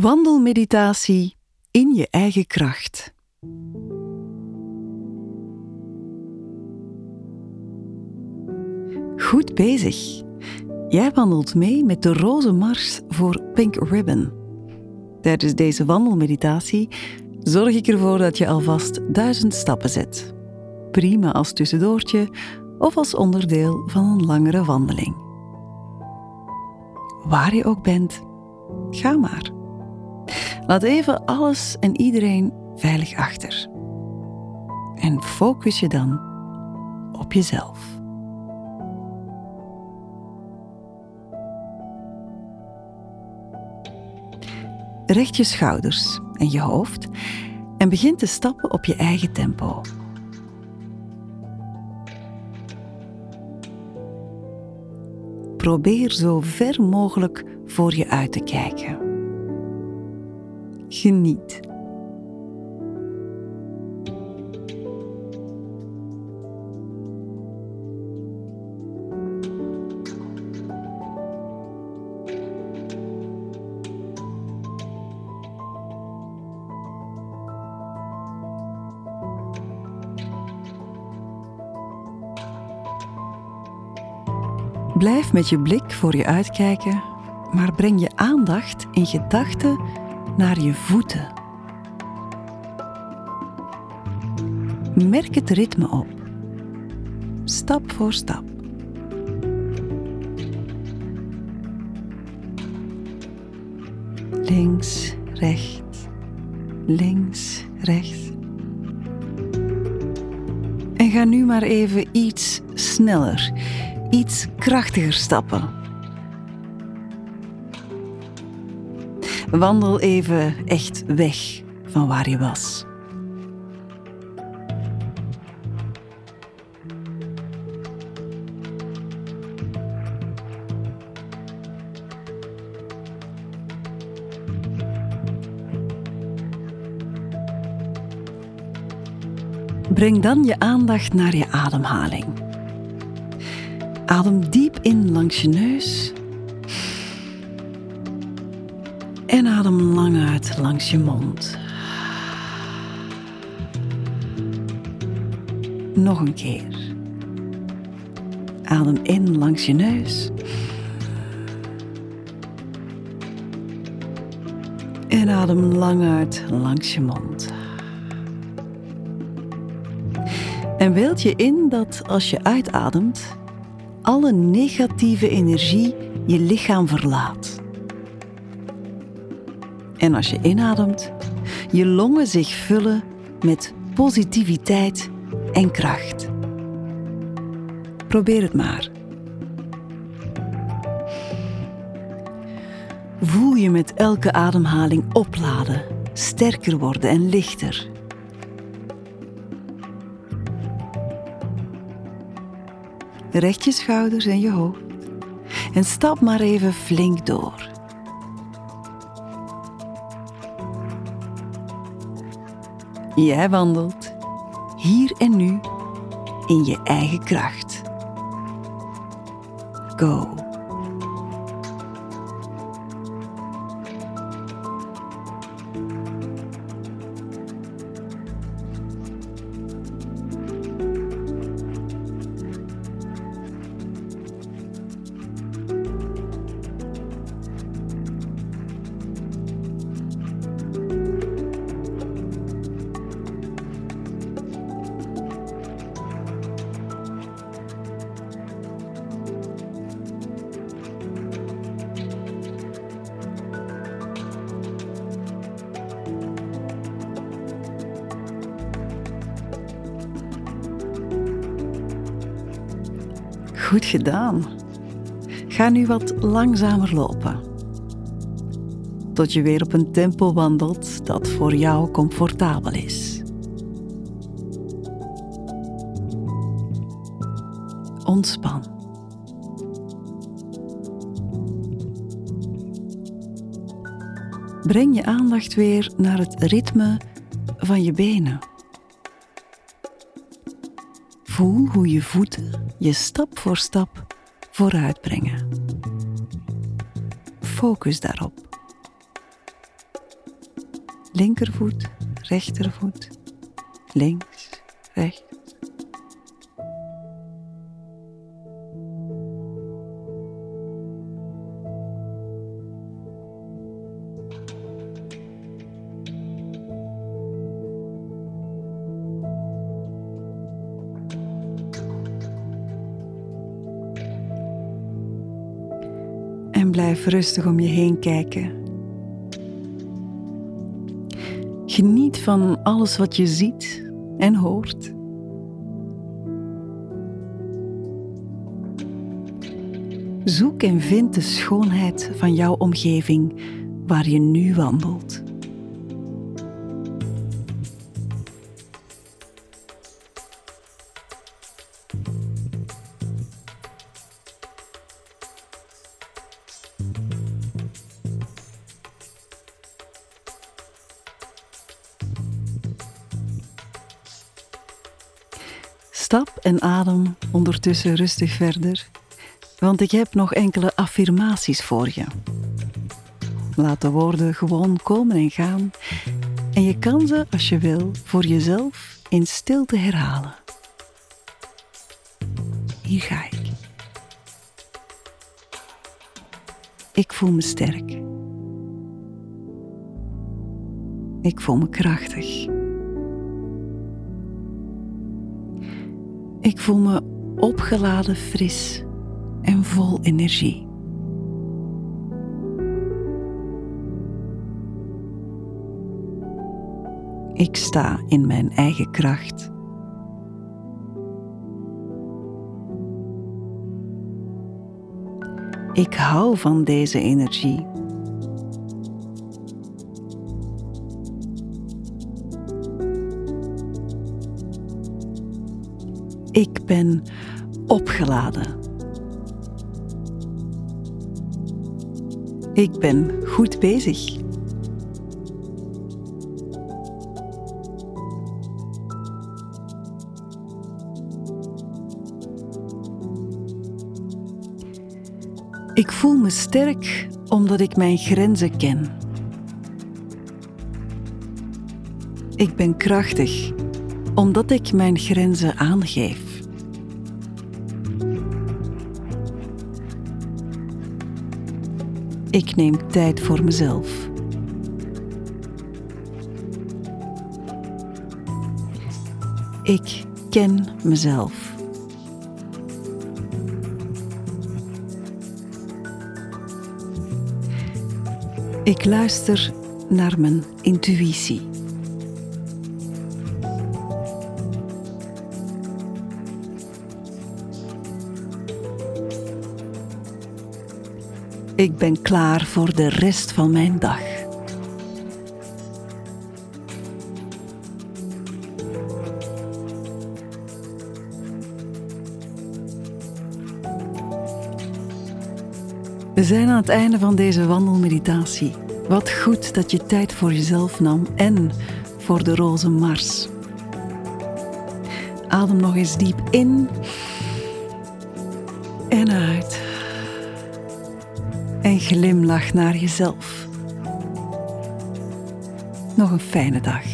Wandelmeditatie in je eigen kracht. Goed bezig. Jij wandelt mee met de roze mars voor Pink Ribbon. Tijdens deze wandelmeditatie zorg ik ervoor dat je alvast duizend stappen zet. Prima als tussendoortje of als onderdeel van een langere wandeling. Waar je ook bent, ga maar. Laat even alles en iedereen veilig achter. En focus je dan op jezelf. Recht je schouders en je hoofd en begin te stappen op je eigen tempo. Probeer zo ver mogelijk voor je uit te kijken. Geniet. Blijf met je blik voor je uitkijken, maar breng je aandacht in gedachten naar je voeten. Merk het ritme op, stap voor stap. Links, rechts, links, rechts. En ga nu maar even iets sneller, iets krachtiger stappen. Wandel even echt weg van waar je was. Breng dan je aandacht naar je ademhaling. Adem diep in langs je neus. Adem lang uit langs je mond. Nog een keer. Adem in langs je neus. En adem lang uit langs je mond. En beeld je in dat als je uitademt, alle negatieve energie je lichaam verlaat. En als je inademt, je longen zich vullen met positiviteit en kracht. Probeer het maar. Voel je met elke ademhaling opladen, sterker worden en lichter. Recht je schouders en je hoofd en stap maar even flink door. Jij wandelt hier en nu in je eigen kracht. Go. Goed gedaan. Ga nu wat langzamer lopen. Tot je weer op een tempo wandelt dat voor jou comfortabel is. Ontspan. Breng je aandacht weer naar het ritme van je benen. Voel hoe je voeten je stap voor stap vooruit brengen. Focus daarop. Linkervoet, rechtervoet, links, rechts. En blijf rustig om je heen kijken. Geniet van alles wat je ziet en hoort. Zoek en vind de schoonheid van jouw omgeving waar je nu wandelt. Stap en adem ondertussen rustig verder, want ik heb nog enkele affirmaties voor je. Laat de woorden gewoon komen en gaan en je kan ze, als je wil, voor jezelf in stilte herhalen. Hier ga ik. Ik voel me sterk. Ik voel me krachtig. Ik voel me opgeladen, fris en vol energie. Ik sta in mijn eigen kracht. Ik hou van deze energie. Ik ben opgeladen. Ik ben goed bezig. Ik voel me sterk omdat ik mijn grenzen ken. Ik ben krachtig omdat ik mijn grenzen aangeef. Ik neem tijd voor mezelf. Ik ken mezelf. Ik luister naar mijn intuïtie. Ik ben klaar voor de rest van mijn dag. We zijn aan het einde van deze wandelmeditatie. Wat goed dat je tijd voor jezelf nam en voor de roze Mars. Adem nog eens diep in en uit. Glimlach naar jezelf. Nog een fijne dag.